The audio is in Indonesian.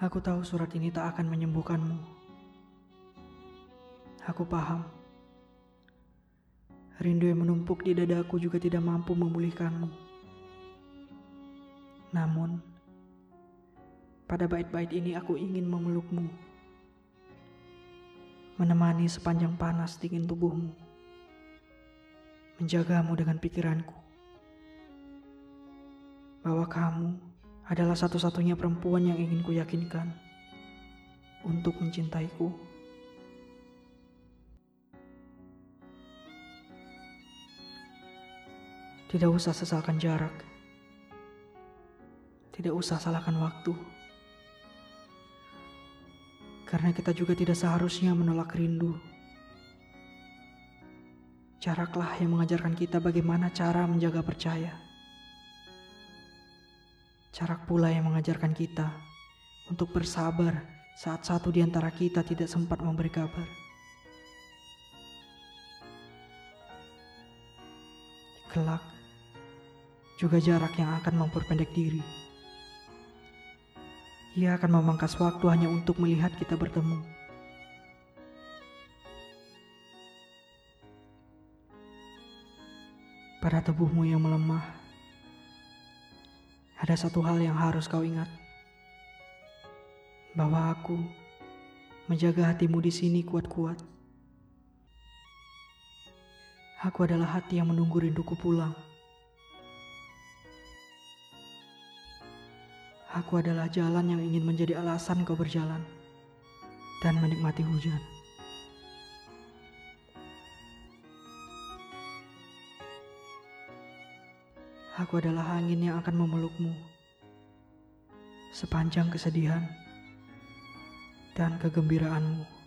Aku tahu surat ini tak akan menyembuhkanmu. Aku paham. Rindu yang menumpuk di dadaku juga tidak mampu memulihkanmu. Namun, pada bait-bait ini aku ingin memelukmu. Menemani sepanjang panas dingin tubuhmu. Menjagamu dengan pikiranku. Bahwa kamu adalah satu-satunya perempuan yang ingin kuyakinkan untuk mencintaiku. Tidak usah sesalkan jarak. Tidak usah salahkan waktu. Karena kita juga tidak seharusnya menolak rindu. Jaraklah yang mengajarkan kita bagaimana cara menjaga percaya. Jarak pula yang mengajarkan kita untuk bersabar saat satu di antara kita tidak sempat memberi kabar. Kelak, juga jarak yang akan memperpendek diri. Ia akan memangkas waktu hanya untuk melihat kita bertemu. Pada tubuhmu yang melemah, ada satu hal yang harus kau ingat. Bahwa aku menjaga hatimu di sini kuat-kuat. Aku adalah hati yang menunggu rinduku pulang. Aku adalah jalan yang ingin menjadi alasan kau berjalan dan menikmati hujan. Aku adalah angin yang akan memelukmu sepanjang kesedihan dan kegembiraanmu.